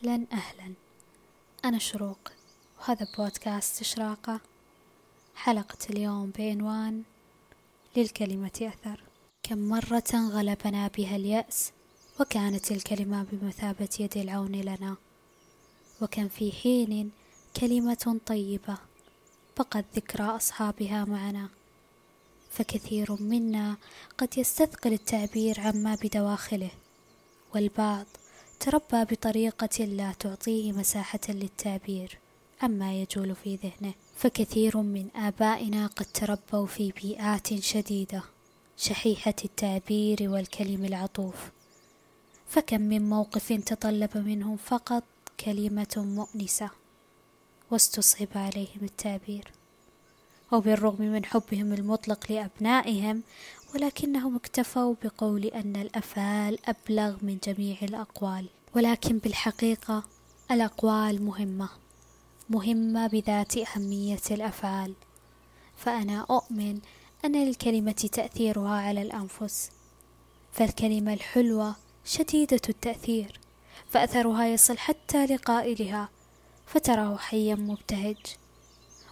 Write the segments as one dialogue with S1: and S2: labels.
S1: أهلا أهلا. أنا شروق وهذا بودكاست إشراقة. حلقة اليوم بعنوان للكلمة أثر. كم مرة غلبنا بها اليأس وكانت الكلمة بمثابة يد العون لنا. وكم في حين كلمة طيبة بقت ذكرى أصحابها معنا. فكثير منا قد يستثقل التعبير عما بدواخله والبعض تربى بطريقة لا تعطيه مساحة للتعبير عما يجول في ذهنه فكثير من آبائنا قد تربوا في بيئات شديدة شحيحة التعبير والكلم العطوف. فكم من موقف تطلب منهم فقط كلمة مؤنسة واستصعب عليهم التعبير. وبالرغم من حبهم المطلق لأبنائهم ولكنهم اكتفوا بقول أن الأفعال أبلغ من جميع الأقوال. ولكن بالحقيقة الأقوال مهمة مهمة بذات أهمية الأفعال. فأنا أؤمن أن للكلمة تأثيرها على الأنفس. فالكلمة الحلوة شديدة التأثير فأثرها يصل حتى لقائلها فتراه حيا مبتهج.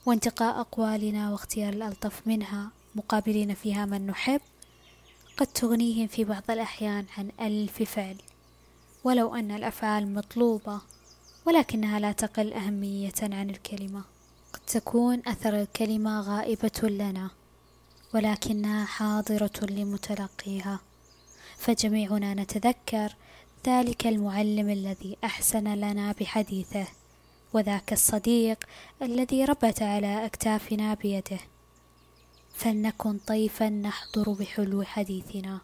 S1: وانتقاء أقوالنا واختيار الألطف منها مقابلين فيها من نحب قد تغنيهم في بعض الأحيان عن ألف فعل. ولو أن الأفعال مطلوبة ولكنها لا تقل أهمية عن الكلمة. قد تكون أثر الكلمة غائبة لنا ولكنها حاضرة لمتلقيها. فجميعنا نتذكر ذلك المعلم الذي أحسن لنا بحديثه وذاك الصديق الذي ربت على أكتافنا بيده. فلنكن طيفا نحضر بحلو حديثنا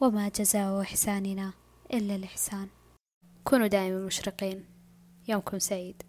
S1: وما جزاء إحساننا إلا الإحسان. كونوا دائما مشرقين يومكم سعيد.